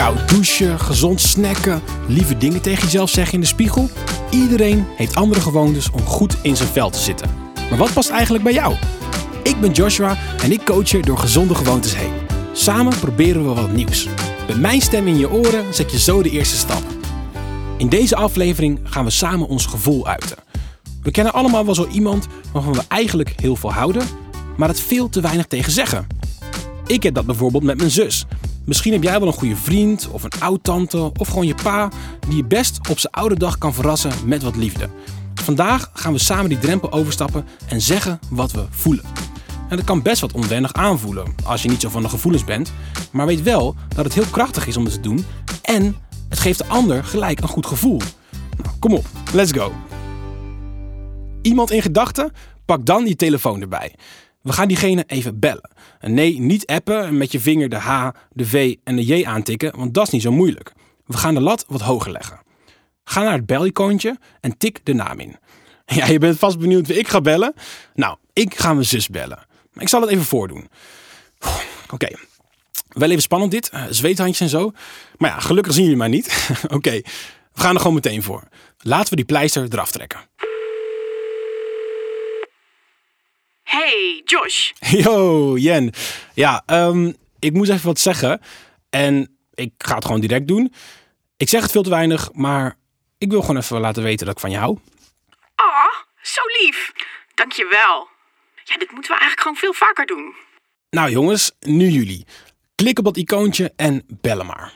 Koud douchen, gezond snacken, lieve dingen tegen jezelf zeggen in de spiegel. Iedereen heeft andere gewoontes om goed in zijn vel te zitten. Maar wat past eigenlijk bij jou? Ik ben Joshua en ik coach je door gezonde gewoontes heen. Samen proberen we wat nieuws. Met mijn stem in je oren zet je zo de eerste stap. In deze aflevering gaan we samen ons gevoel uiten. We kennen allemaal wel zo iemand waarvan we eigenlijk heel veel houden, maar het veel te weinig tegen zeggen. Ik heb dat bijvoorbeeld met mijn zus. Misschien heb jij wel een goede vriend of een oud-tante of gewoon je pa die je best op zijn oude dag kan verrassen met wat liefde. Vandaag gaan we samen die drempel overstappen en zeggen wat we voelen. En dat kan best wat onwennig aanvoelen als je niet zo van de gevoelens bent, maar weet wel dat het heel krachtig is om het te doen en het geeft de ander gelijk een goed gevoel. Nou, kom op, let's go. Iemand in gedachten? Pak dan die telefoon erbij. We gaan diegene even bellen. En nee, niet appen en met je vinger de H, de V en de J aantikken, want dat is niet zo moeilijk. We gaan de lat wat hoger leggen. Ga naar het belicoontje en tik de naam in. Ja, je bent vast benieuwd wie ik ga bellen. Nou, ik ga mijn zus bellen. Ik zal het even voordoen. Oké, wel even spannend dit. eh, Zweethandjes en zo. Maar ja, gelukkig zien jullie mij niet. Oké, we gaan er gewoon meteen voor. Laten we die pleister eraf trekken. Hey, Josh. Yo, Jen. Ja, ehm, ik moest even wat zeggen. En ik ga het gewoon direct doen. Ik zeg het veel te weinig, maar ik wil gewoon even laten weten dat ik van je hou. Ah, zo lief. Dankjewel. Ja, dit moeten we eigenlijk gewoon veel vaker doen. Nou jongens, nu jullie. Klik op dat icoontje en bellen maar.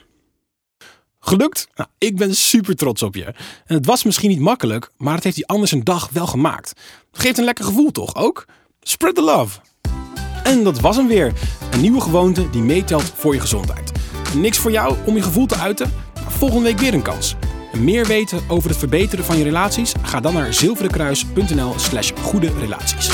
Gelukt? Nou, ik ben super trots op je. En het was misschien niet makkelijk, maar het heeft die anders een dag wel gemaakt. Geeft een lekker gevoel toch ook? Spread the love. En dat was hem weer. Een nieuwe gewoonte die meetelt voor je gezondheid. Niks voor jou om je gevoel te uiten? Volgende week weer een kans. Meer weten over het verbeteren van je relaties? Ga dan naar zilverenkruis.nl slash goede relaties.